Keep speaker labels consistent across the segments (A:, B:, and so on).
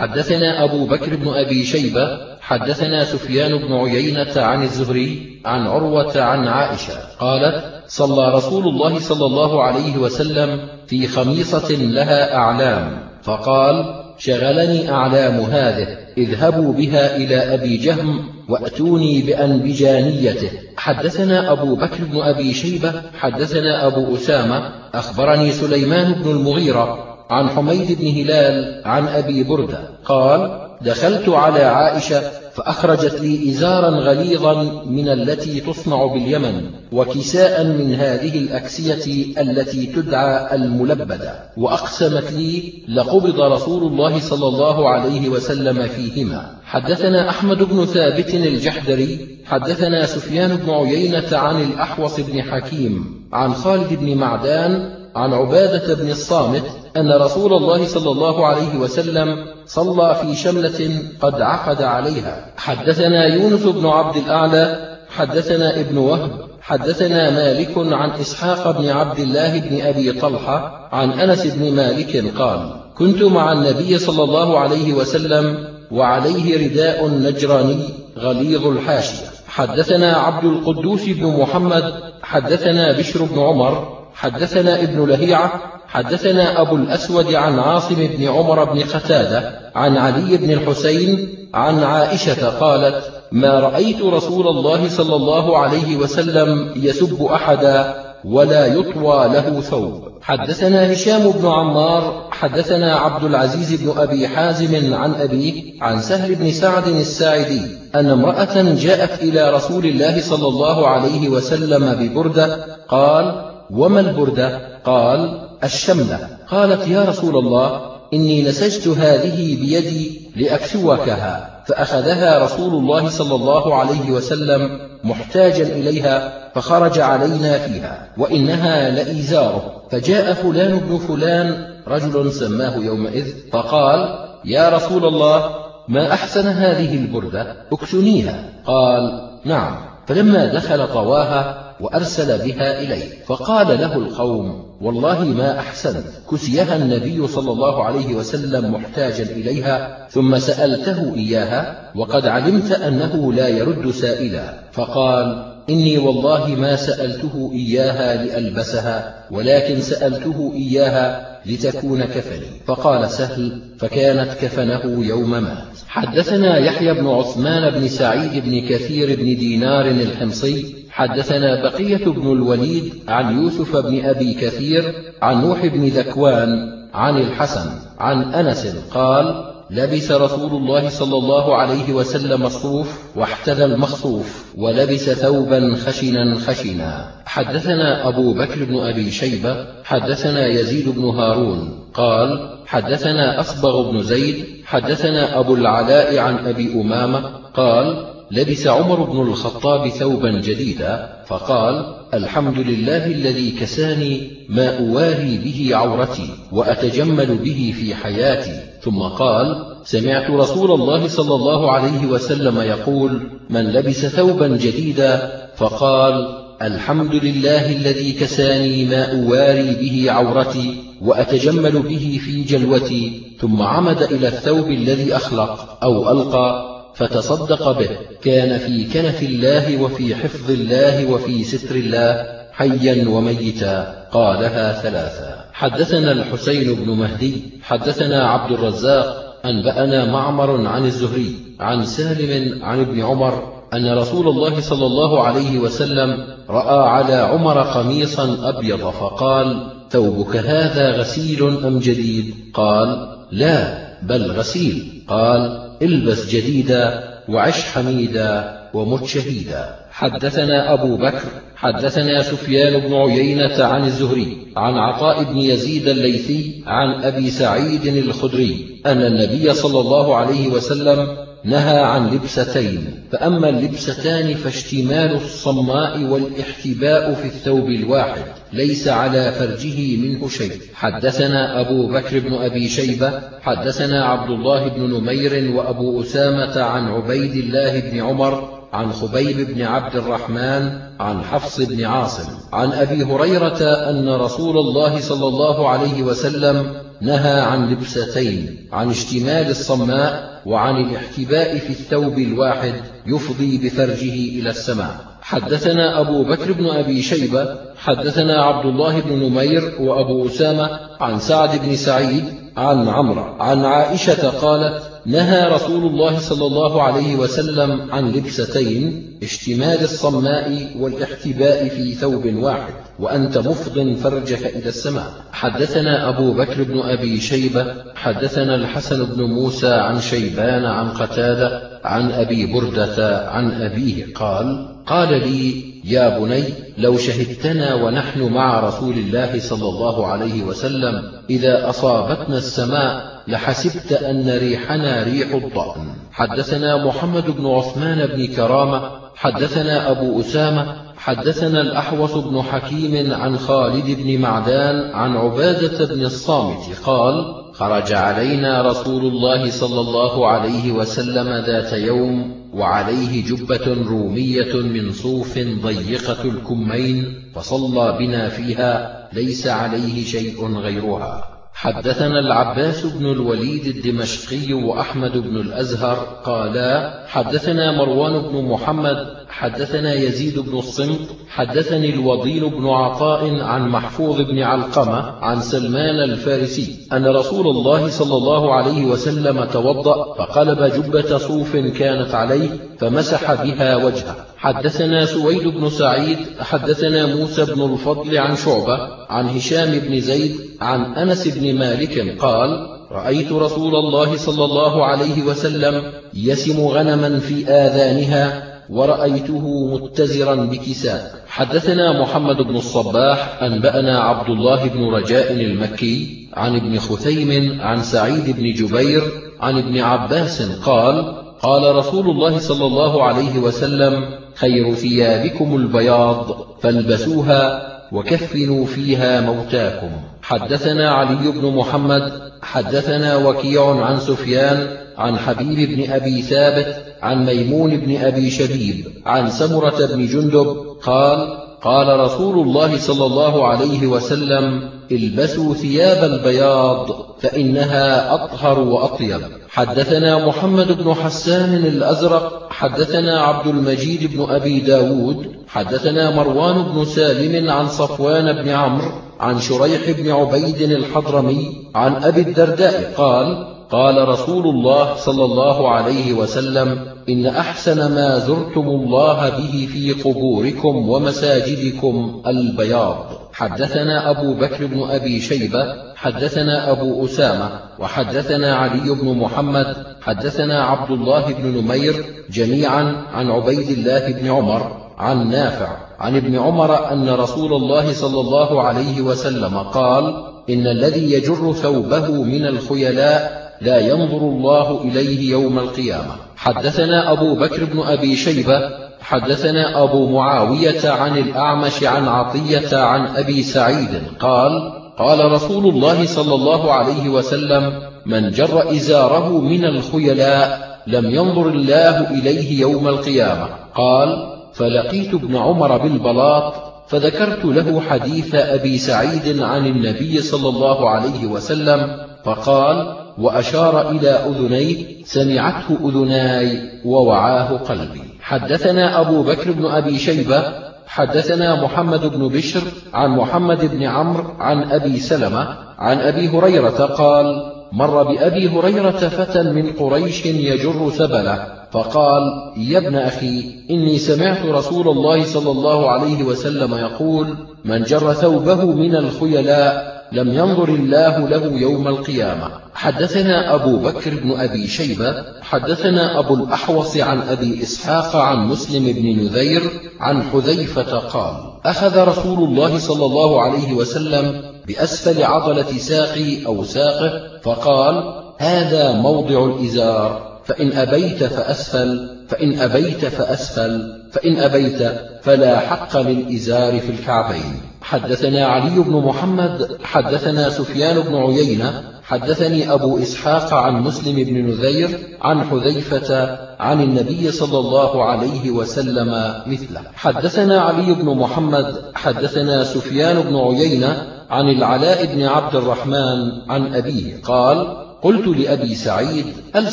A: حدثنا أبو بكر بن أبي شيبة حدثنا سفيان بن عيينة عن الزهري عن عروة عن عائشة قالت صلى رسول الله صلى الله عليه وسلم في خميصة لها أعلام فقال شغلني أعلام هذه اذهبوا بها إلى أبي جهم وأتوني بأنبجانيته حدثنا أبو بكر بن أبي شيبة حدثنا أبو أسامة أخبرني سليمان بن المغيرة عن حميد بن هلال عن أبي بردة قال دخلت على عائشة فأخرجت لي إزارا غليظا من التي تصنع باليمن وكساء من هذه الأكسية التي تدعى الملبدة وأقسمت لي لقبض رسول الله صلى الله عليه وسلم فيهما. حدثنا أحمد بن ثابت الجحدري حدثنا سفيان بن عيينة عن الأحوص بن حكيم عن خالد بن معدان عن عبادة بن الصامت أن رسول الله صلى الله عليه وسلم صلى في شملة قد عقد عليها. حدثنا يونس بن عبد الأعلى حدثنا ابن وهب حدثنا مالك عن إسحاق بن عبد الله بن أبي طلحة عن أنس بن مالك قال كنت مع النبي صلى الله عليه وسلم وعليه رداء نجراني غليظ الحاشية. حدثنا عبد القدوس بن محمد حدثنا بشر بن عمر حدثنا ابن لهيعة حدثنا أبو الأسود عن عاصم بن عمر بن قتادة عن علي بن الحسين عن عائشة قالت ما رأيت رسول الله صلى الله عليه وسلم يسب أحدا ولا يطوى له ثوب. حدثنا هشام بن عمار حدثنا عبد العزيز بن أبي حازم عن أبيه عن سهل بن سعد الساعدي أن امرأة جاءت إلى رسول الله صلى الله عليه وسلم ببردة قال وما البردة قال الشملة قالت يا رسول الله إني نسجت هذه بيدي لأكسوكها فأخذها رسول الله صلى الله عليه وسلم محتاجا إليها فخرج علينا فيها وإنها لإيزاره. فجاء فلان بن فلان رجل سماه يومئذ فقال يا رسول الله ما أحسن هذه البردة اكسنيها قال نعم. فلما دخل طواها وأرسل بها إليه فقال له القوم والله ما أحسنت كسيها النبي صلى الله عليه وسلم محتاجا إليها ثم سألته إياها وقد علمت أنه لا يرد سائلا. فقال إني والله ما سألته إياها لألبسها ولكن سألته إياها لتكون كفني. فقال سهل فكانت كفنه يوم مات حدثنا يحيى بن عثمان بن سعيد بن كثير بن دينار الحمصي. حدثنا بقية بن الوليد عن يوسف بن أبي كثير عن نوح بن ذكوان عن الحسن عن أنس قال لبس رسول الله صلى الله عليه وسلم الصوف واحتذى المخصوف ولبس ثوبا خشنا خشنا. حدثنا أبو بكر بن أبي شيبة حدثنا يزيد بن هارون قال حدثنا أصبغ بن زيد حدثنا أبو العلاء عن أبي أمامة قال لبس عمر بن الخطاب ثوبا جديدا فقال الحمد لله الذي كساني ما أواري به عورتي وأتجمل به في حياتي. ثم قال سمعت رسول الله صلى الله عليه وسلم يقول من لبس ثوبا جديدا فقال الحمد لله الذي كساني ما أواري به عورتي وأتجمل به في جلوتي ثم عمد إلى الثوب الذي أخلق أو ألقى فتصدق به. كان في كنف الله وفي حفظ الله وفي ستر الله حيا وميتا. قالها ثلاثا حدثنا الحسين بن مهدي. حدثنا عبد الرزاق. أنبأنا معمر عن الزهري. عن سالم عن ابن عمر. أن رسول الله صلى الله عليه وسلم رأى على عمر قميصا أبيض فقال ثوبك هذا غسيل أم جديد؟ قال لا بل غسيل. قال البس جديدا وعش حميدا ومت شهيدا. حدثنا أبو بكر حدثنا سفيان بن عيينة عن الزهري عن عطاء بن يزيد الليثي عن أبي سعيد الخدري أن النبي صلى الله عليه وسلم نهى عن لبستين فأما اللبستان فاشتمال الصماء والاحتباء في الثوب الواحد ليس على فرجه منه شيء. حدثنا أبو بكر بن أبي شيبة حدثنا عبد الله بن نمير وأبو أسامة عن عبيد الله بن عمر عن خبيب بن عبد الرحمن عن حفص بن عاصم. عن أبي هريرة أن رسول الله صلى الله عليه وسلم نهى عن لبستين عن اشتمال الصماء وعن الاحتباء في الثوب الواحد يفضي بفرجه إلى السماء. حدثنا أبو بكر بن أبي شيبة حدثنا عبد الله بن نمير وأبو أسامة عن سعد بن سعيد عن عمرو عن عائشة قالت نهى رسول الله صلى الله عليه وسلم عن لبستين اشتمال الصماء والاحتباء في ثوب واحد وأنت مفض فرجك إلى السماء. حدثنا أبو بكر بن أبي شيبة حدثنا الحسن بن موسى عن شيبان عن قتادة عن أبي بردة عن أبيه قال قال لي يا بني لو شهدتنا ونحن مع رسول الله صلى الله عليه وسلم إذا أصابتنا السماء لحسبت أن ريحنا ريح الضأن. حدثنا محمد بن عثمان بن كرامة حدثنا أبو أسامة حدثنا الأحوص بن حكيم عن خالد بن معدان عن عبادة بن الصامت قال خرج علينا رسول الله صلى الله عليه وسلم ذات يوم وعليه جبة رومية من صوف ضيقة الكمين فصلى بنا فيها ليس عليه شيء غيرها. حدثنا العباس بن الوليد الدمشقي وأحمد بن الأزهر قالا حدثنا مروان بن محمد حدثنا يزيد بن الصمت حدثني الوضيل بن عطاء عن محفوظ بن علقمة عن سلمان الفارسي أن رسول الله صلى الله عليه وسلم توضأ فقلب جبة صوف كانت عليه فمسح بها وجهه. حدثنا سويد بن سعيد حدثنا موسى بن الفضل عن شعبة عن هشام بن زيد عن أنس بن مالك قال رأيت رسول الله صلى الله عليه وسلم يسم غنما في آذانها ورأيته متزرا بكساء حدثنا محمد بن الصباح أنبأنا عبد الله بن رجاء المكي عن ابن خثيم عن سعيد بن جبير عن ابن عباس قال قال رسول الله صلى الله عليه وسلم خير ثيابكم البياض فالبسوها وكفنوا فيها موتاكم. حدثنا علي بن محمد حدثنا وكيع عن سفيان عن حبيب بن أبي ثابت عن ميمون بن أبي شبيب عن سمرة بن جندب قال قال رسول الله صلى الله عليه وسلم البسوا ثياب البياض فإنها أطهر وأطيب. حدثنا محمد بن حسان الأزرق حدثنا عبد المجيد بن أبي داود حدثنا مروان بن سالم عن صفوان بن عمرو عن شريح بن عبيد الحضرمي عن أبي الدرداء قال قال رسول الله صلى الله عليه وسلم إن أحسن ما زرتم الله به في قبوركم ومساجدكم البياض. حدثنا أبو بكر بن أبي شيبة حدثنا أبو أسامة وحدثنا علي بن محمد حدثنا عبد الله بن نمير جميعا عن عبيد الله بن عمر عن نافع عن ابن عمر أن رسول الله صلى الله عليه وسلم قال إن الذي يجر ثوبه من الخيلاء لا ينظر الله إليه يوم القيامة. حدثنا أبو بكر بن أبي شيبة حدثنا أبو معاوية عن الأعمش عن عطية عن أبي سعيد قال قال رسول الله صلى الله عليه وسلم من جر إزاره من الخيلاء لم ينظر الله إليه يوم القيامة. قال فلقيت ابن عمر بالبلاط فذكرت له حديث أبي سعيد عن النبي صلى الله عليه وسلم فقال وأشار إلى أذنيه سمعته أذناي ووعاه قلبي. حدثنا أبو بكر بن أبي شيبة حدثنا محمد بن بشر عن محمد بن عمرو عن أبي سلمة عن أبي هريرة قال مر بأبي هريرة فتى من قريش يجر سبله فقال يا ابن أخي إني سمعت رسول الله صلى الله عليه وسلم يقول من جر ثوبه من الخيلاء لم ينظر الله له يوم القيامة. حدثنا أبو بكر بن أبي شيبة حدثنا أبو الأحوص عن أبي إسحاق عن مسلم بن نذير عن حذيفة قال أخذ رسول الله صلى الله عليه وسلم بأسفل عضلة ساقي أو ساقه فقال هذا موضع الإزار فإن أبيت فأسفل. فإن أبيت فأسفل فإن أبيت فلا حق للإزار في الكعبين. حدثنا علي بن محمد حدثنا سفيان بن عيينة حدثني أبو إسحاق عن مسلم بن نذير عن حذيفة عن النبي صلى الله عليه وسلم مثله. حدثنا علي بن محمد حدثنا سفيان بن عيينة عن العلاء بن عبد الرحمن عن أبيه قال قلت لأبي سعيد هل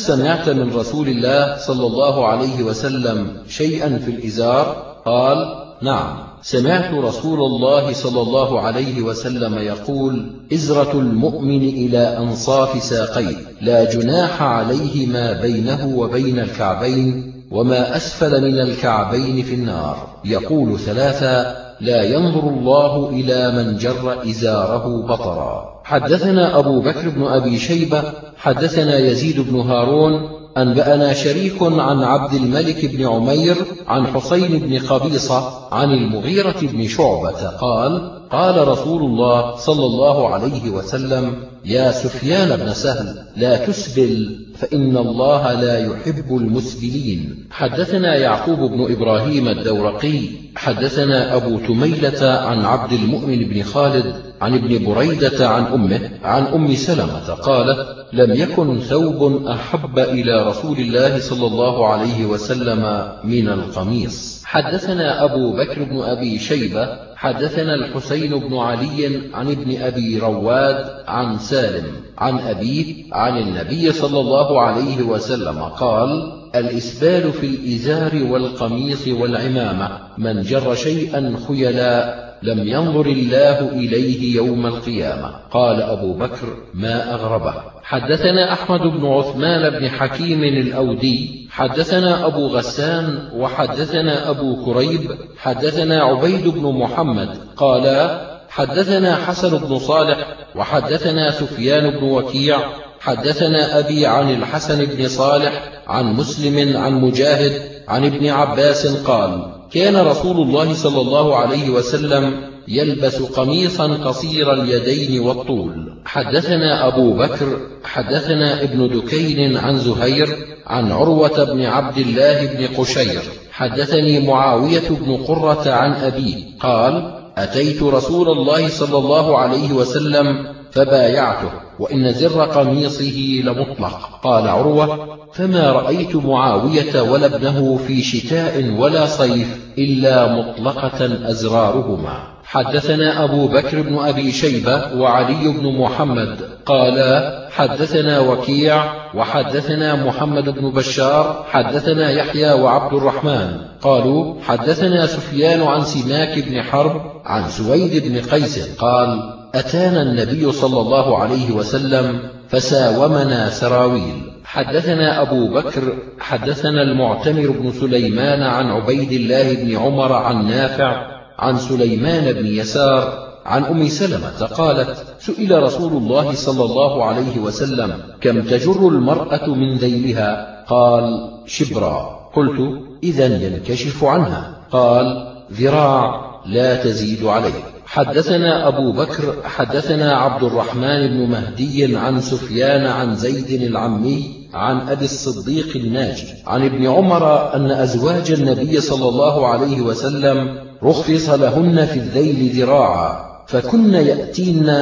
A: سمعت من رسول الله صلى الله عليه وسلم شيئا في الإزار؟ قال نعم. سمعت رسول الله صلى الله عليه وسلم يقول إزرة المؤمن إلى أنصاف ساقيه لا جناح عليه ما بينه وبين الكعبين وما أسفل من الكعبين في النار. يقول ثلاثا لا ينظر الله إلى من جر إزاره بطرا. حدثنا أبو بكر بن أبي شيبة حدثنا يزيد بن هارون أنبأنا شريك عن عبد الملك بن عمير عن حسين بن قبيصة عن المغيرة بن شعبة قال قال رسول الله صلى الله عليه وسلم يا سفيان بن سهل لا تسبل فإن الله لا يحب المسبلين. حدثنا يعقوب بن إبراهيم الدورقي حدثنا أبو تميلة عن عبد المؤمن بن خالد عن ابن بريدة عن أمه عن أم سلمة قالت لم يكن ثوب أحب إلى رسول الله صلى الله عليه وسلم من القميص. حدثنا أبو بكر بن أبي شيبة حدثنا الحسين بن علي عن ابن أبي رواد عن سالم عن أبيه عن النبي صلى الله عليه وسلم قال الإسبال في الإزار والقميص والعمامة من جر شيئا خيلا لم ينظر الله إليه يوم القيامة. قال أبو بكر ما أغربه. حدثنا أحمد بن عثمان بن حكيم الأودي. حدثنا أبو غسان وحدثنا أبو كريب. حدثنا عبيد بن محمد. قالا حدثنا حسن بن صالح وحدثنا سفيان بن وكيع. حدثنا أبي عن الحسن بن صالح عن مسلم عن مجاهد عن ابن عباس قال كان رسول الله صلى الله عليه وسلم يلبس قميصا قصير اليدين والطول. حدثنا أبو بكر حدثنا ابن دكين عن زهير عن عروة بن عبد الله بن قشير. حدثني معاوية بن قرة عن أبيه قال أتيت رسول الله صلى الله عليه وسلم فبايعته وإن زر قميصه لمطلق. قال عروة فما رأيت معاوية ولا ابنه في شتاء ولا صيف إلا مطلقة أزرارهما. حدثنا أبو بكر بن أبي شيبة وعلي بن محمد. قالا حدثنا وكيع وحدثنا محمد بن بشار حدثنا يحيى وعبد الرحمن. قالوا حدثنا سفيان عن سماك بن حرب عن سويد بن قيس. قال أتانا النبي صلى الله عليه وسلم فساومنا سراويل. حدثنا أبو بكر حدثنا المعتمر بن سليمان عن عبيد الله بن عمر عن نافع عن سليمان بن يسار عن أم سلمة قالت سئل رسول الله صلى الله عليه وسلم كم تجر المرأة من ذيلها؟ قال شبرا. قلت إذا ينكشف عنها. قال ذراع لا تزيد عليه حدثنا أبو بكر حدثنا عبد الرحمن بن مهدي عن سفيان عن زيد العمي عن أبي الصديق الناجي عن ابن عمر أن أزواج النبي صلى الله عليه وسلم رخص لهن في الذيل ذراعا فكن يأتين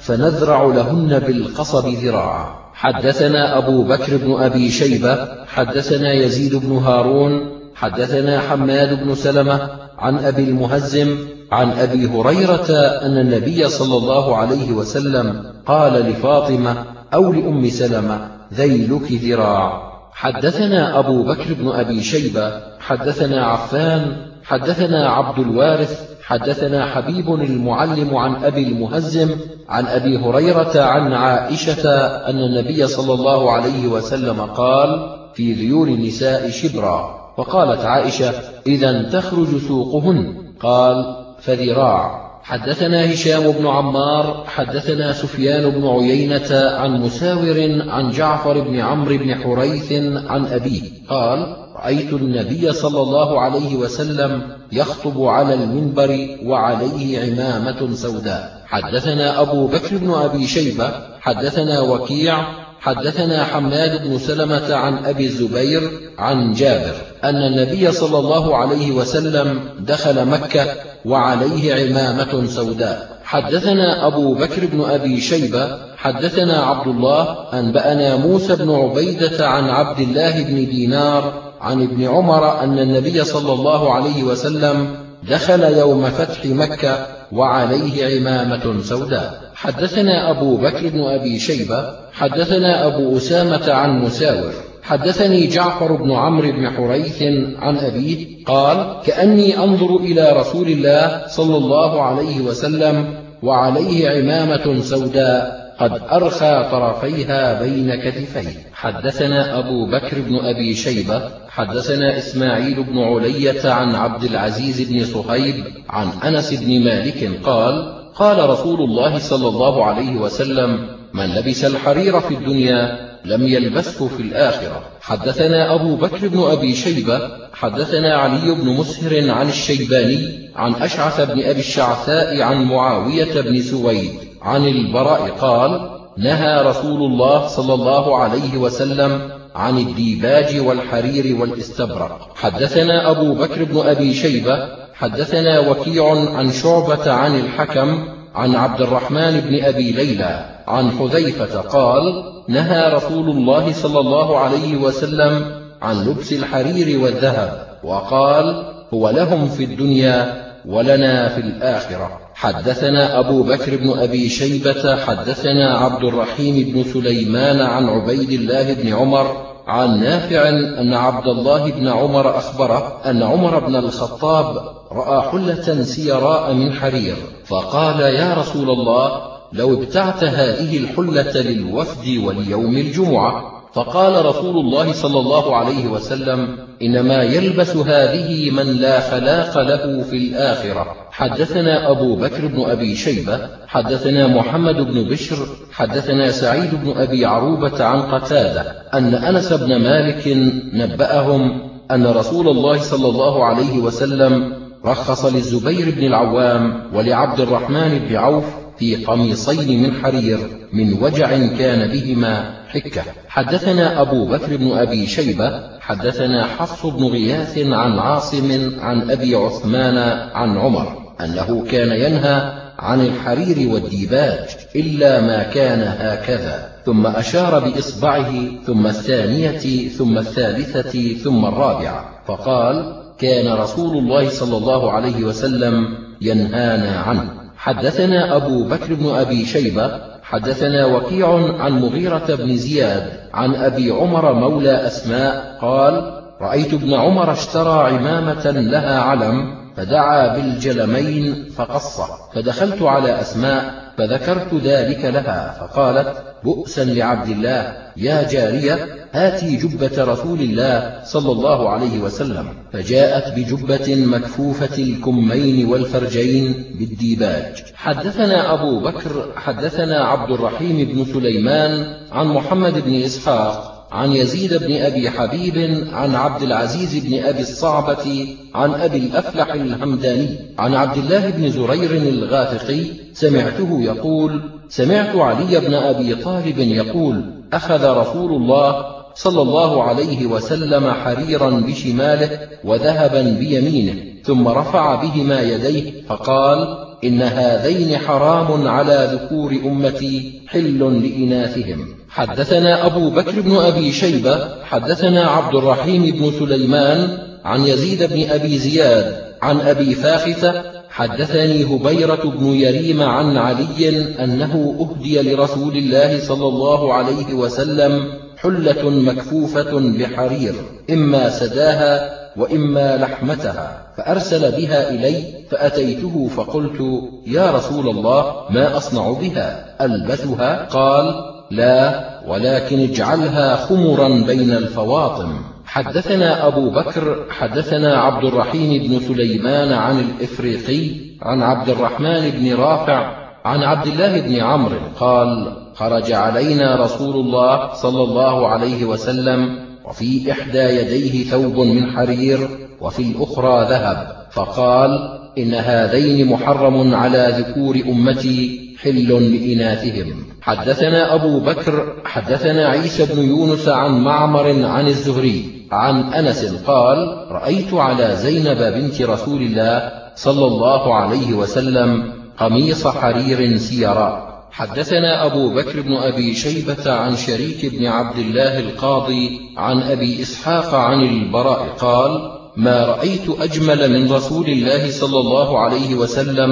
A: فنذرع لهن بالقصب ذراعا. حدثنا أبو بكر بن أبي شيبة حدثنا يزيد بن هارون حدثنا حماد بن سلمة عن أبي المهزم عن أبي هريرة أن النبي صلى الله عليه وسلم قال لفاطمة أو لأم سلمة ذيلك ذراع. حدثنا أبو بكر بن أبي شيبة حدثنا عفان حدثنا عبد الوارث حدثنا حبيب المعلم عن أبي المهزم عن أبي هريرة عن عائشة أن النبي صلى الله عليه وسلم قال في ذيول النساء شبرا. وقالت عائشة إذا تخرج سوقهن. قال فذراع. حدثنا هشام بن عمار حدثنا سفيان بن عيينة عن مساور عن جعفر بن عمرو بن حريث عن أبيه. قال رأيت النبي صلى الله عليه وسلم يخطب على المنبر وعليه عمامة سوداء. حدثنا أبو بكر بن أبي شيبة حدثنا وكيع حدثنا حماد بن سلمة عن أبي الزبير عن جابر أن النبي صلى الله عليه وسلم دخل مكة وعليه عمامة سوداء. حدثنا أبو بكر بن أبي شيبة حدثنا عبد الله أنبأنا موسى بن عبيدة عن عبد الله بن دينار عن ابن عمر أن النبي صلى الله عليه وسلم دخل يوم فتح مكة وعليه عمامة سوداء. حدثنا أبو بكر بن أبي شيبة حدثنا أبو أسامة عن مساور حدثني جعفر بن عمرو بن حريث عن أبيه قال كأني أنظر إلى رسول الله صلى الله عليه وسلم وعليه عمامة سوداء قد أرخى طرفيها بين كتفيه. حدثنا أبو بكر بن أبي شيبة حدثنا إسماعيل بن علية عن عبد العزيز بن صهيب عن أنس بن مالك قال قال رسول الله صلى الله عليه وسلم من لبس الحرير في الدنيا لم يلبسه في الآخرة. حدثنا أبو بكر بن أبي شيبة حدثنا علي بن مسهر عن الشيباني عن أشعث بن أبي الشعثاء عن معاوية بن سويد عن البراء قال نهى رسول الله صلى الله عليه وسلم عن الديباج والحرير والاستبرق. حدثنا أبو بكر بن أبي شيبة حدثنا وكيع عن شعبة عن الحكم عن عبد الرحمن بن أبي ليلى عن حذيفة قال نهى رسول الله صلى الله عليه وسلم عن لبس الحرير والذهب وقال هو لهم في الدنيا ولنا في الآخرة. حدثنا أبو بكر بن أبي شيبة حدثنا عبد الرحيم بن سليمان عن عبيد الله بن عمر عن نافع أن عبد الله بن عمر أخبره أن عمر بن الخطاب رأى حلة سيراء من حرير فقال يا رسول الله لو ابتعت هذه الحلة للوفد وليوم الجمعة فقال رسول الله صلى الله عليه وسلم إنما يلبس هذه من لا خلاق له في الآخرة. حدثنا أبو بكر بن أبي شيبة حدثنا محمد بن بشر حدثنا سعيد بن أبي عروبة عن قتادة أن أنس بن مالك نبأهم أن رسول الله صلى الله عليه وسلم رخص للزبير بن العوام ولعبد الرحمن بن عوف في قميصين من حرير من وجع كان بهما حكة. حدثنا أبو بكر بن أبي شيبة حدثنا حفص بن غياث عن عاصم عن أبي عثمان عن عمر أنه كان ينهى عن الحرير والديباج إلا ما كان هكذا ثم أشار بإصبعه ثم الثانية ثم الثالثة ثم الرابعة. فقال كان رسول الله صلى الله عليه وسلم ينهانا عنه. حدثنا أبو بكر بن أبي شيبة حدثنا وكيع عن مغيرة بن زياد عن أبي عمر مولى أسماء قال رأيت ابن عمر اشترى عمامة لها علم فدعا بالجلمين فقصه فدخلت على أسماء فذكرت ذلك لها فقالت بؤسا لعبد الله يا جارية هاتي جبة رسول الله صلى الله عليه وسلم. فجاءت بجبة مكفوفة الكمين والفرجين بالديباج. حدثنا أبو بكر حدثنا عبد الرحيم بن سليمان عن محمد بن إسحاق عن يزيد بن أبي حبيب عن عبد العزيز بن أبي الصعبة عن أبي الأفلح الهمداني عن عبد الله بن زرير الغافقي سمعته يقول سمعت علي بن أبي طالب يقول أخذ رسول الله صلى الله عليه وسلم حريرا بشماله وذهبا بيمينه ثم رفع بهما يديه فقال إن هذين حرام على ذكور أمتي حل لإناثهم. حدثنا أبو بكر بن أبي شيبة حدثنا عبد الرحيم بن سليمان عن يزيد بن أبي زياد عن أبي فاخثة حدثني هبيرة بن يريم عن علي أنه أهدي لرسول الله صلى الله عليه وسلم حلة مكفوفة بحرير إما سداها وإما لحمتها. فأرسل بها إلي فأتيته فقلت يا رسول الله ما أصنع بها؟ ألبثها؟ قال لا ولكن اجعلها خمرا بين الفواطم. حدثنا أبو بكر حدثنا عبد الرحيم بن سليمان عن الإفريقي عن عبد الرحمن بن رافع عن عبد الله بن عمرو قال خرج علينا رسول الله صلى الله عليه وسلم وفي إحدى يديه ثوب من حرير وفي الأخرى ذهب فقال إن هذين محرم على ذكور أمتي حل لإناثهم. حدثنا أبو بكر حدثنا عيسى بن يونس عن معمر عن الزهري عن أنس قال رأيت على زينب بنت رسول الله صلى الله عليه وسلم قميص حرير سيراء حدثنا أبو بكر بن أبي شيبة عن شريك بن عبد الله القاضي عن أبي إسحاق عن البراء قال ما رأيت أجمل من رسول الله صلى الله عليه وسلم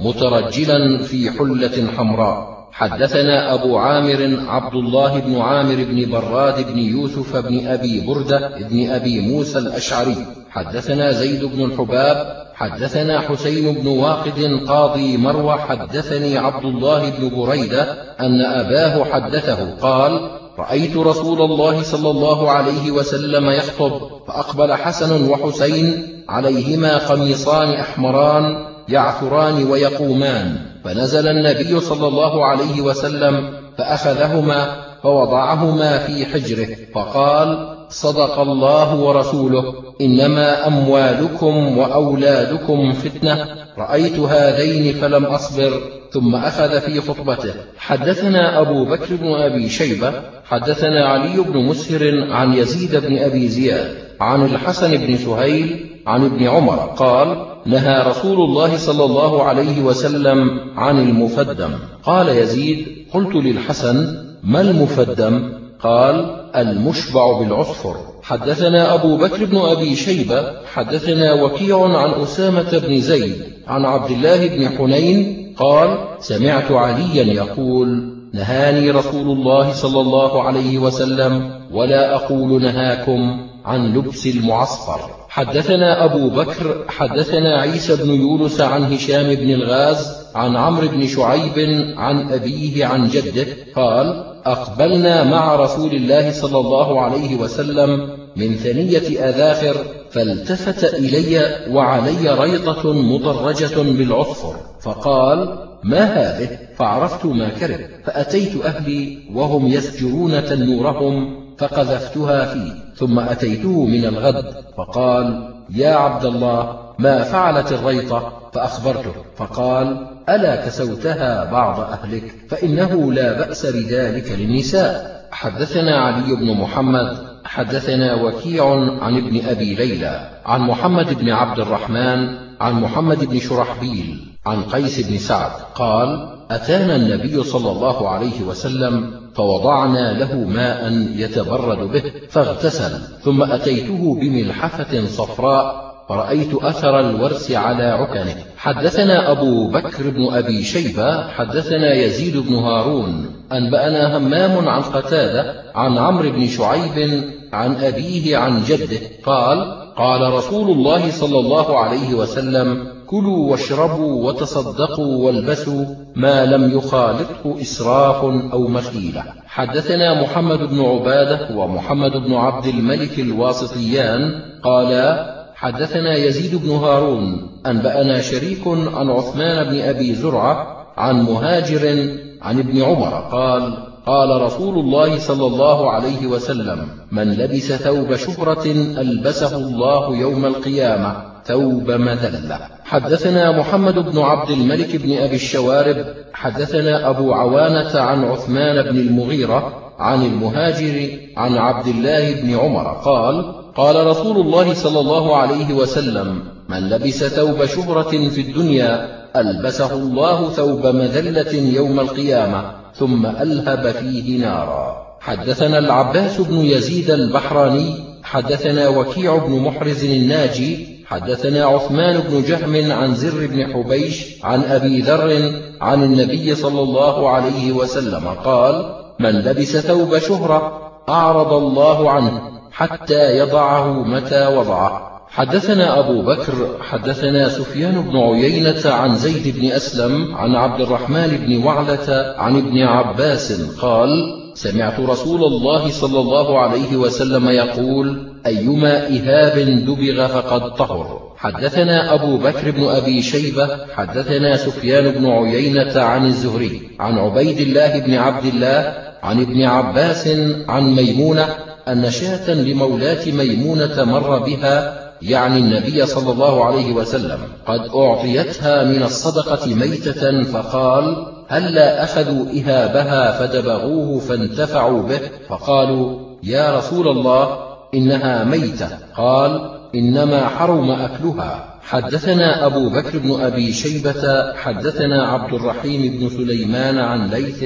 A: مترجلا في حلة حمراء. حدثنا أبو عامر عبد الله بن عامر بن براد بن يوسف بن أبي بردة بن أبي موسى الأشعري. حدثنا زيد بن الحباب. حدثنا حسين بن واقد قاضي مروى حدثني عبد الله بن بريدة أن أباه حدثه قال رأيت رسول الله صلى الله عليه وسلم يخطب فأقبل حسن وحسين عليهما قميصان أحمران يعثران ويقومان. فنزل النبي صلى الله عليه وسلم فأخذهما فوضعهما في حجره فقال صدق الله ورسوله إنما أموالكم وأولادكم فتنة رأيت هذين فلم أصبر ثم أخذ في خطبته. حدثنا أبو بكر بن أبي شيبة حدثنا علي بن مسهر عن يزيد بن أبي زياد عن الحسن بن سهيل عن ابن عمر قال نهى رسول الله صلى الله عليه وسلم عن المفدم. قال يزيد قلت للحسن ما المفدم؟ قال المشبع بالعصفر. حدثنا أبو بكر بن أبي شيبة حدثنا وكيع عن أسامة بن زيد عن عبد الله بن حنين قال سمعت عليا يقول نهاني رسول الله صلى الله عليه وسلم ولا أقول نهاكم عن لبس المعصفر. حدثنا أبو بكر حدثنا عيسى بن يونس عن هشام بن الغاز عن عمرو بن شعيب عن أبيه عن جده قال أقبلنا مع رسول الله صلى الله عليه وسلم من ثنية أذاخر فالتفت إلي وعلي ريطة مضرجة بالعصفر فقال ما هذه؟ فعرفت ما كرب فأتيت أهلي وهم يسجرون تنورهم فقذفتها فيه ثم أتيته من الغد فقال يا عبد الله ما فعلت الريطة فأخبرته فقال ألا كسوتها بعض أهلك فإنه لا بأس بذلك للنساء. حدثنا علي بن محمد حدثنا وكيع عن ابن أبي ليلى عن محمد بن عبد الرحمن عن محمد بن شرحبيل عن قيس بن سعد. قال أتانا النبي صلى الله عليه وسلم فوضعنا له ماء يتبرد به فاغتسل ثم أتيته بملحفة صفراء فرأيت أثر الورس على عكنه. حدثنا أبو بكر بن أبي شيبة حدثنا يزيد بن هارون. أنبأنا همام عن قتادة عن عمرو بن شعيب عن أبيه عن جده. قال قال رسول الله صلى الله عليه وسلم كلوا واشربوا وتصدقوا والبسوا ما لم يخالطه إسراف أو مخيلة. حدثنا محمد بن عبادة ومحمد بن عبد الملك الواسطيان. قالا حدثنا يزيد بن هارون أنبأنا شريك عن عثمان بن أبي زرعة عن مهاجر عن ابن عمر قال قال رسول الله صلى الله عليه وسلم من لبس ثوب شهرة ألبسه الله يوم القيامة ثوب مذلة. حدثنا محمد بن عبد الملك بن أبي الشوارب حدثنا أبو عوانة عن عثمان بن المغيرة عن المهاجر عن عبد الله بن عمر قال قال رسول الله صلى الله عليه وسلم من لبس ثوب شهرة في الدنيا ألبسه الله ثوب مذلة يوم القيامة ثم ألهب فيه نارا. حدثنا العباس بن يزيد البحراني حدثنا وكيع بن محرز الناجي حدثنا عثمان بن جهم عن زر بن حبيش عن أبي ذر عن النبي صلى الله عليه وسلم قال من لبس ثوب شهرة أعرض الله عنه حتى يضعه متى وضعه حدثنا أبو بكر حدثنا سفيان بن عيينة عن زيد بن أسلم عن عبد الرحمن بن وعلة عن ابن عباس قال سمعت رسول الله صلى الله عليه وسلم يقول أيما إهاب دبغ فقد طهر. حدثنا أبو بكر بن أبي شيبة حدثنا سفيان بن عيينة عن الزهري عن عبيد الله بن عبد الله عن ابن عباس عن ميمونة أن شاة لمولاة ميمونة مر بها يعني النبي صلى الله عليه وسلم قد أعطيتها من الصدقة ميتة فقال هلا أخذوا إهابها فدبغوه فانتفعوا به فقالوا يا رسول الله إنها ميتة. قال إنما حرم أكلها. حدثنا أبو بكر بن أبي شيبة حدثنا عبد الرحيم بن سليمان عن ليث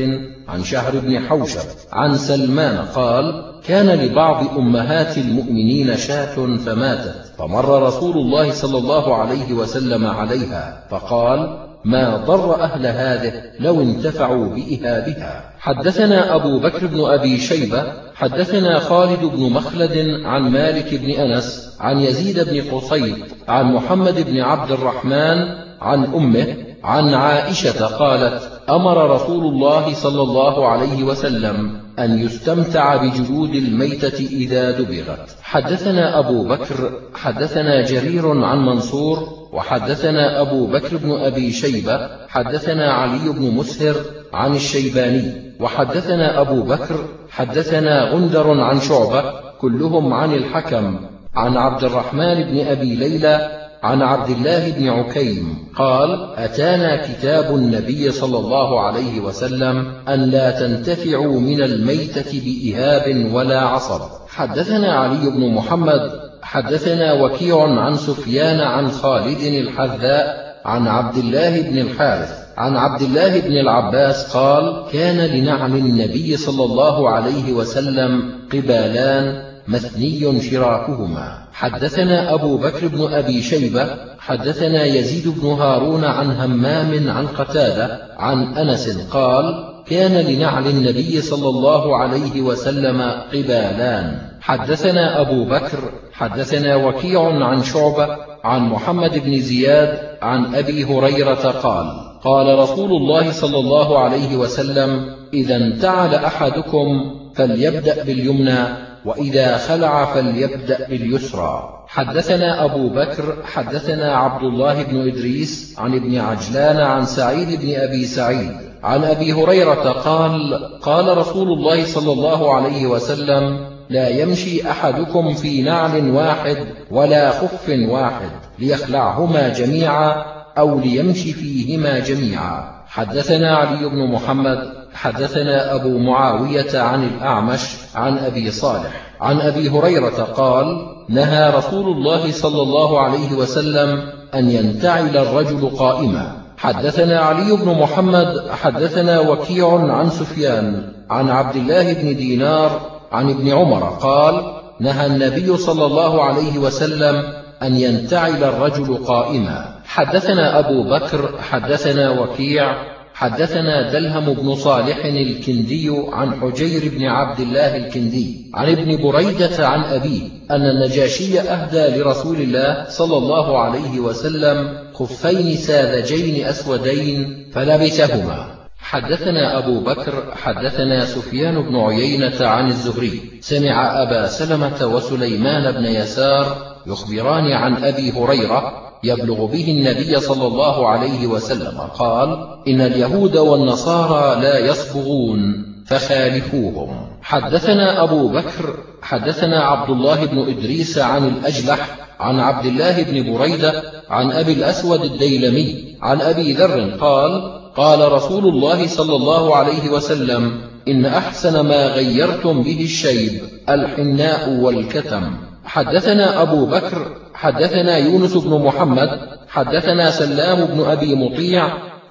A: عن شهر بن حوشب عن سلمان قال كان لبعض أمهات المؤمنين شاة فماتت. فمر رسول الله صلى الله عليه وسلم عليها فقال ما ضر أهل هذه لو انتفعوا بإهابها. حدثنا أبو بكر بن أبي شيبة حدثنا خالد بن مخلد عن مالك بن أنس عن يزيد بن قصيد عن محمد بن عبد الرحمن عن أمه عن عائشة قالت أمر رسول الله صلى الله عليه وسلم أن يستمتع بجلود الميتة إذا دبغت. حدثنا أبو بكر حدثنا جرير عن منصور وحدثنا أبو بكر بن أبي شيبة حدثنا علي بن مسهر عن الشيباني وحدثنا أبو بكر حدثنا غندر عن شعبة كلهم عن الحكم. عن عبد الرحمن بن أبي ليلى عن عبد الله بن عكيم قال أتانا كتاب النبي صلى الله عليه وسلم أن لا تنتفعوا من الميتة بإهاب ولا عصب. حدثنا علي بن محمد حدثنا وكيع عن سفيان عن خالد الحذاء عن عبد الله بن الحارث عن عبد الله بن العباس قال كان لنعم النبي صلى الله عليه وسلم قبالان مثني شراكهما. حدثنا أبو بكر بن أبي شيبة حدثنا يزيد بن هارون عن همام عن قتادة عن أنس قال كان لنعل النبي صلى الله عليه وسلم قبالان. حدثنا أبو بكر حدثنا وكيع عن شعبة عن محمد بن زياد عن أبي هريرة قال قال رسول الله صلى الله عليه وسلم إذا انتعل أحدكم فليبدأ باليمنى. وإذا خلع فليبدأ باليسرى. حدثنا أبو بكر حدثنا عبد الله بن إدريس عن ابن عجلان عن سعيد بن أبي سعيد عن أبي هريرة قال قال رسول الله صلى الله عليه وسلم لا يمشي أحدكم في نعل واحد ولا خف واحد ليخلعهما جميعا أو ليمشي فيهما جميعا. حدثنا علي بن محمد حدثنا أبو معاوية عن الأعمش عن أبي صالح عن أبي هريرة قال نهى رسول الله صلى الله عليه وسلم أن ينتعل الرجل قائما. حدثنا علي بن محمد حدثنا وكيع عن سفيان عن عبد الله بن دينار عن ابن عمر قال نهى النبي صلى الله عليه وسلم أن ينتعل الرجل قائما. حدثنا أبو بكر حدثنا وكيع حدثنا دلهم بن صالح الكندي عن حجير بن عبد الله الكندي عن ابن بريدة عن أبيه أن النجاشي أهدى لرسول الله صلى الله عليه وسلم خفين ساذجين أسودين فلبسهما حدثنا أبو بكر حدثنا سفيان بن عيينة عن الزهري. سمع أبا سلمة وسليمان بن يسار يخبران عن أبي هريرة يبلغ به النبي صلى الله عليه وسلم قال إن اليهود والنصارى لا يصبغون فخالفوهم. حدثنا أبو بكر حدثنا عبد الله بن إدريس عن الأجلح عن عبد الله بن بريدة عن أبي الأسود الديلمي عن أبي ذر قال قال رسول الله صلى الله عليه وسلم إن أحسن ما غيرتم به الشيب الحناء والكتم. حدثنا أبو بكر حدثنا يونس بن محمد حدثنا سلام بن أبي مطيع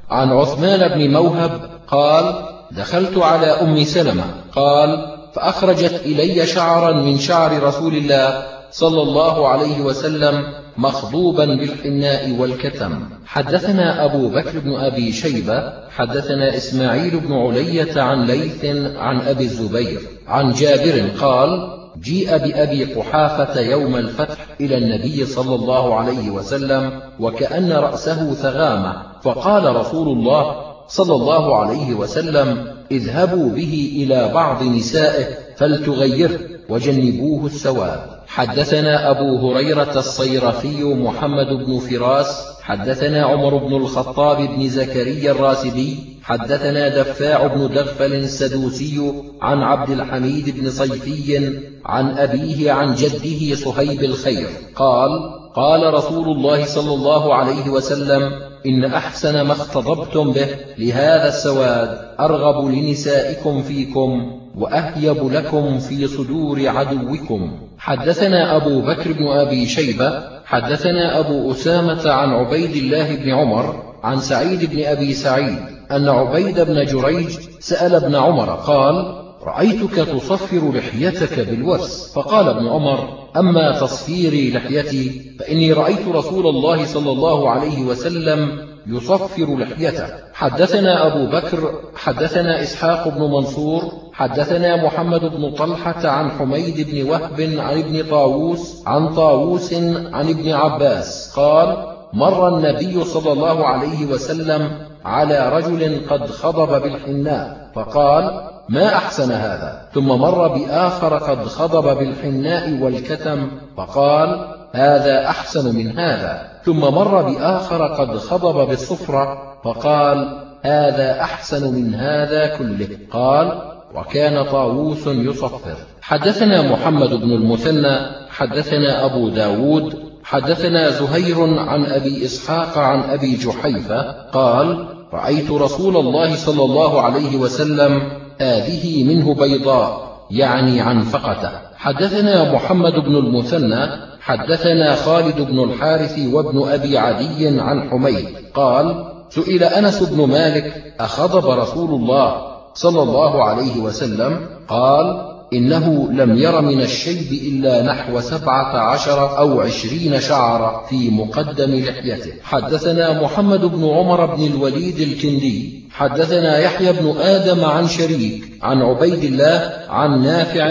A: عن عثمان بن موهب قال دخلت على أم سلمة. قال فأخرجت إلي شعرا من شعر رسول الله صلى الله عليه وسلم مخضوبا بالحناء والكتم. حدثنا أبو بكر بن أبي شيبة حدثنا إسماعيل بن علية عن ليث عن أبي الزبير عن جابر قال جيء بأبي قحافة يوم الفتح إلى النبي صلى الله عليه وسلم وكأن رأسه ثغامة فقال رسول الله صلى الله عليه وسلم اذهبوا به إلى بعض نسائه فلتغيره وجنبوه السواد حدثنا أبو هريرة الصيرفي محمد بن فراس حدثنا عمر بن الخطاب بن زكريا الراسبي حدثنا دفاع بن دغفل السدوسي عن عبد الحميد بن صيفي عن أبيه عن جده صهيب الخير. قال قال رسول الله صلى الله عليه وسلم إن أحسن ما اختضبتم به لهذا السواد أرغب لنسائكم فيكم وأهيب لكم في صدور عدوكم. حدثنا أبو بكر بن أبي شيبة حدثنا أبو أسامة عن عبيد الله بن عمر عن سعيد بن أبي سعيد أن عبيد بن جريج سأل ابن عمر قال رأيتك تصفر لحيتك بالورس فقال ابن عمر أما تصفيري لحيتي فإني رأيت رسول الله صلى الله عليه وسلم يصفر لحيته. حدثنا أبو بكر حدثنا إسحاق بن منصور حدثنا محمد بن طلحة عن حميد بن وهب عن ابن طاووس عن طاووس عن ابن عباس قال مر النبي صلى الله عليه وسلم على رجل قد خضب بالحناء فقال ما أحسن هذا؟ ثم مر بآخر قد خضب بالحناء والكتم فقال هذا أحسن من هذا. ثم مر بآخر قد خضب بالصفرة فقال هذا أحسن من هذا كله. قال وكان طاووس يصفر. حدثنا محمد بن المثنى حدثنا أبو داود حدثنا زهير عن أبي إسحاق عن أبي جحيفة قال رأيت رسول الله صلى الله عليه وسلم هذه منه بيضاء يعني عن فقته. حدثنا محمد بن المثنى حدثنا خالد بن الحارث وابن أبي عدي عن حميد قال سئل أنس بن مالك أخضب رسول الله صلى الله عليه وسلم؟ قال إنه لم ير من الشيب إلا نحو سبعة عشر أو عشرين شعر في مقدم لحيته. حدثنا محمد بن عمر بن الوليد الكندي. حدثنا يحيى بن آدم عن شريك عن عبيد الله عن نافع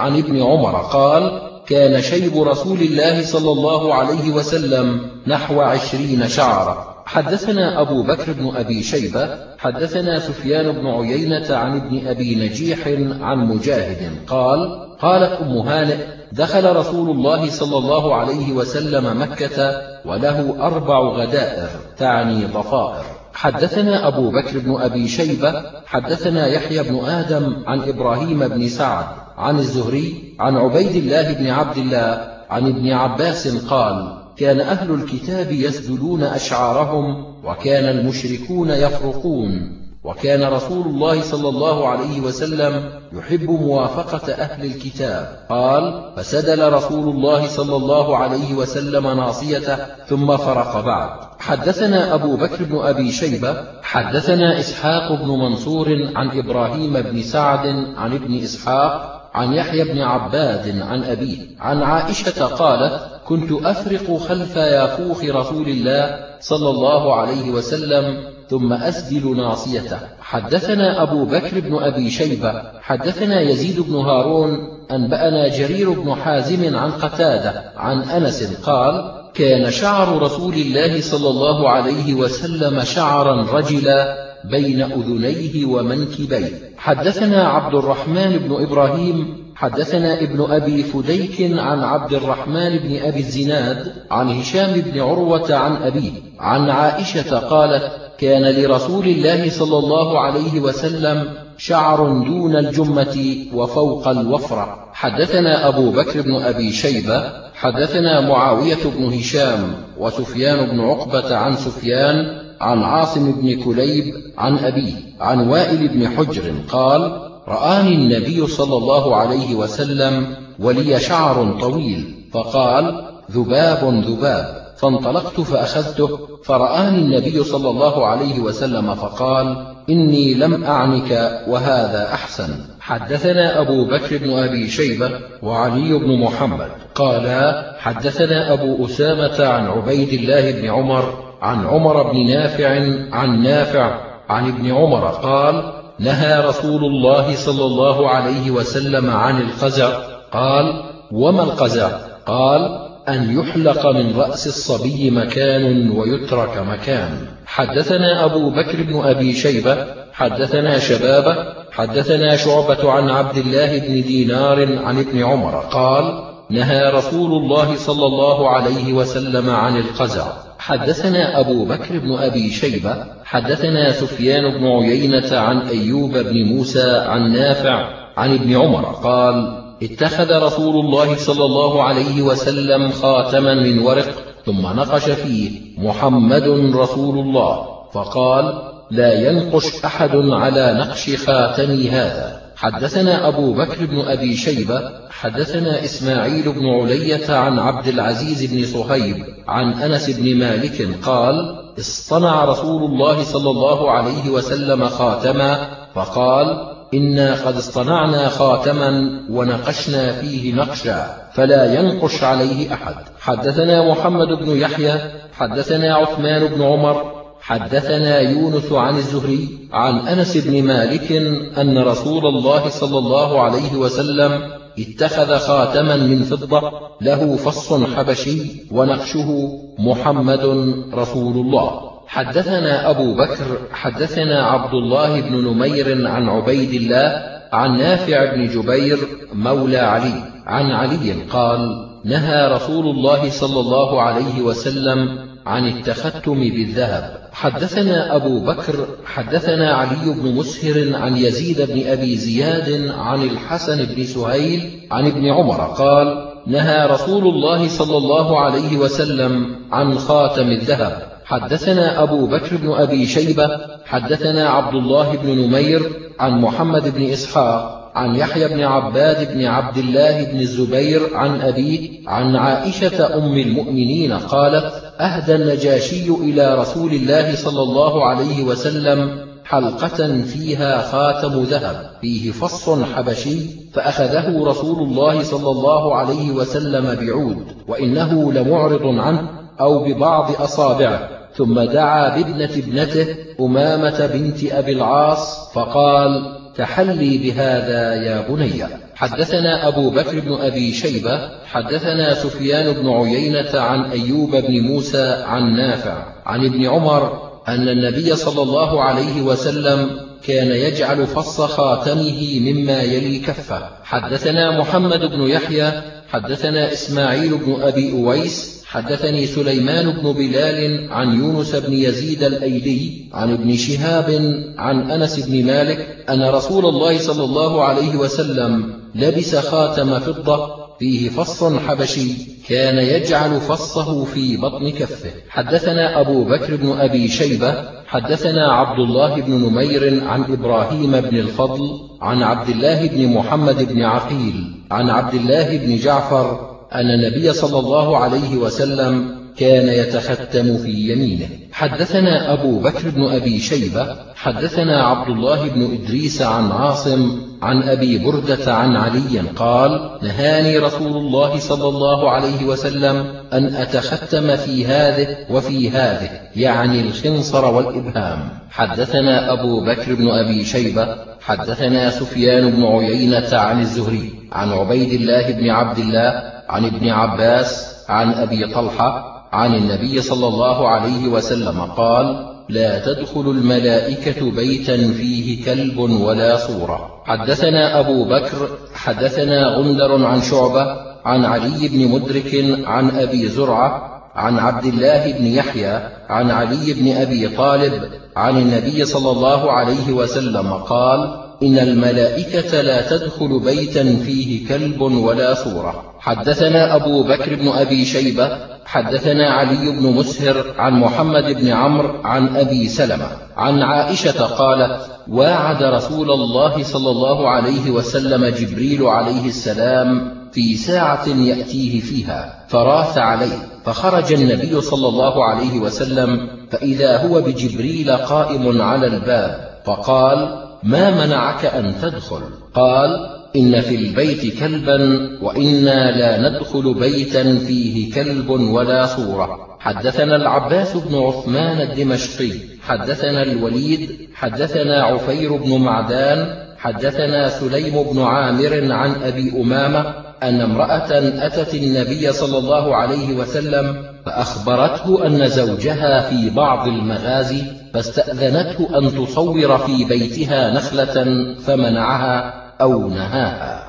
A: عن ابن عمر قال كان شيب رسول الله صلى الله عليه وسلم نحو عشرين شعرا حدثنا أبو بكر بن أبي شيبة حدثنا سفيان بن عيينة عن ابن أبي نجيح عن مجاهد قال قالت أم هانئ دخل رسول الله صلى الله عليه وسلم مكة وله أربع غدائر تعني ضفائر حدثنا أبو بكر بن أبي شيبة حدثنا يحيى بن آدم عن إبراهيم بن سعد عن الزهري عن عبيد الله بن عبد الله عن ابن عباس قال كان أهل الكتاب يسدلون أشعارهم وكان المشركون يفرقون. وكان رسول الله صلى الله عليه وسلم يحب موافقة أهل الكتاب. قال فسدل رسول الله صلى الله عليه وسلم ناصيته ثم فرق بعد. حدثنا أبو بكر بن أبي شيبة حدثنا إسحاق بن منصور عن إبراهيم بن سعد عن ابن إسحاق عن يحيى بن عباد عن أبيه. عن عائشة قالت كنت أفرق خلف يافوخ رسول الله صلى الله عليه وسلم ثم أسدل ناصيته. حدثنا أبو بكر بن أبي شيبة حدثنا يزيد بن هارون أنبأنا جرير بن حازم عن قتادة عن أنس قال كان شعر رسول الله صلى الله عليه وسلم شعرا رجلا بين أذنيه ومنكبيه. حدثنا عبد الرحمن بن إبراهيم حدثنا ابن أبي فديك عن عبد الرحمن بن أبي الزناد عن هشام بن عروة عن أبيه عن عائشة قالت كان لرسول الله صلى الله عليه وسلم شعر دون الجمة وفوق الوفرة. حدثنا أبو بكر بن أبي شيبة حدثنا معاوية بن هشام وسفيان بن عقبة عن سفيان عن عاصم بن كليب عن أبيه عن وائل بن حجر قال رآني النبي صلى الله عليه وسلم ولي شعر طويل فقال ذباب ذباب. فانطلقت فأخذته فرآني النبي صلى الله عليه وسلم فقال إني لم أعنك وهذا أحسن. حدثنا أبو بكر بن أبي شيبة وعلي بن محمد قالا حدثنا أبو أسامة عن عبيد الله بن عمر عن عمر بن نافع عن نافع عن ابن عمر قال نهى رسول الله صلى الله عليه وسلم عن القزع. قال وما القزع؟ قال أن يحلق من رأس الصبي مكان ويترك مكان. حدثنا أبو بكر بن أبي شيبة حدثنا شبابة حدثنا شعبة عن عبد الله بن دينار عن ابن عمر قال نهى رسول الله صلى الله عليه وسلم عن القزع. حدثنا أبو بكر بن أبي شيبة حدثنا سفيان بن عيينة عن أيوب بن موسى عن نافع عن ابن عمر قال اتخذ رسول الله صلى الله عليه وسلم خاتما من ورق ثم نقش فيه محمد رسول الله فقال لا ينقش أحد على نقش خاتمي هذا. حدثنا أبو بكر بن أبي شيبة حدثنا إسماعيل بن علية عن عبد العزيز بن صهيب عن أنس بن مالك قال اصطنع رسول الله صلى الله عليه وسلم خاتما فقال إنا قد اصطنعنا خاتما ونقشنا فيه نقشا فلا ينقش عليه أحد. حدثنا محمد بن يحيى حدثنا عثمان بن عمر حدثنا يونس عن الزهري عن أنس بن مالك أن رسول الله صلى الله عليه وسلم اتخذ خاتما من فضة له فص حبشي ونقشه محمد رسول الله. حدثنا أبو بكر حدثنا عبد الله بن نمير عن عبيد الله عن نافع بن جبير مولى علي عن علي قال نهى رسول الله صلى الله عليه وسلم عن التختم بالذهب. حدثنا أبو بكر حدثنا علي بن مسهر عن يزيد بن أبي زياد عن الحسن بن سهيل عن ابن عمر قال نهى رسول الله صلى الله عليه وسلم عن خاتم الذهب. حدثنا أبو بكر بن أبي شيبة حدثنا عبد الله بن نمير عن محمد بن إسحاق عن يحيى بن عباد بن عبد الله بن الزبير عن أبيه عن عائشة أم المؤمنين قالت أهدى النجاشي إلى رسول الله صلى الله عليه وسلم حلقة فيها خاتم ذهب فيه فص حبشي فأخذه رسول الله صلى الله عليه وسلم بعود وإنه لمعرض عنه أو ببعض أصابعه. ثم دعا بابنة ابنته أمامة بنت أبي العاص فقال تحلي بهذا يا بني. حدثنا أبو بكر بن أبي شيبة حدثنا سفيان بن عيينة عن أيوب بن موسى عن نافع عن ابن عمر أن النبي صلى الله عليه وسلم كان يجعل فص خاتمه مما يلي كفه. حدثنا محمد بن يحيى حدثنا إسماعيل بن أبي أويس حدثني سليمان بن بلال عن يونس بن يزيد الأيلي عن ابن شهاب عن أنس بن مالك أن رسول الله صلى الله عليه وسلم لبس خاتم فضة فيه فص حبشي كان يجعل فصه في بطن كفه. حدثنا أبو بكر بن أبي شيبة حدثنا عبد الله بن نمير عن إبراهيم بن الفضل عن عبد الله بن محمد بن عقيل عن عبد الله بن جعفر أن النبي صلى الله عليه وسلم كان يتختم في يمينه. حدثنا أبو بكر بن أبي شيبة حدثنا عبد الله بن إدريس عن عاصم عن أبي بردة عن علي قال نهاني رسول الله صلى الله عليه وسلم أن أتختم في هذه وفي هذه يعني الخنصر والإبهام. حدثنا أبو بكر بن أبي شيبة حدثنا سفيان بن عيينة عن الزهري عن عبيد الله بن عبد الله عن ابن عباس عن أبي طلحة عن النبي صلى الله عليه وسلم قال لا تدخل الملائكة بيتا فيه كلب ولا صورة. حدثنا أبو بكر حدثنا غندر عن شعبة عن علي بن مدرك عن أبي زرعة عن عبد الله بن يحيى عن علي بن أبي طالب عن النبي صلى الله عليه وسلم قال إن الملائكة لا تدخل بيتا فيه كلب ولا صورة. حدثنا أبو بكر بن أبي شيبة حدثنا علي بن مسهر عن محمد بن عمرو عن أبي سلمة عن عائشة قالت واعد رسول الله صلى الله عليه وسلم جبريل عليه السلام في ساعة يأتيه فيها فراث عليه فخرج النبي صلى الله عليه وسلم فإذا هو بجبريل قائم على الباب فقال ما منعك أن تدخل؟ قال إن في البيت كلبا وإنا لا ندخل بيتا فيه كلب ولا صورة. حدثنا العباس بن عثمان الدمشقي حدثنا الوليد حدثنا عفير بن معدان حدثنا سليم بن عامر عن أبي أمامة أن امرأة أتت النبي صلى الله عليه وسلم فأخبرته أن زوجها في بعض المغازي فاستأذنته أن تصور في بيتها نخلة فمنعها أو نهاها.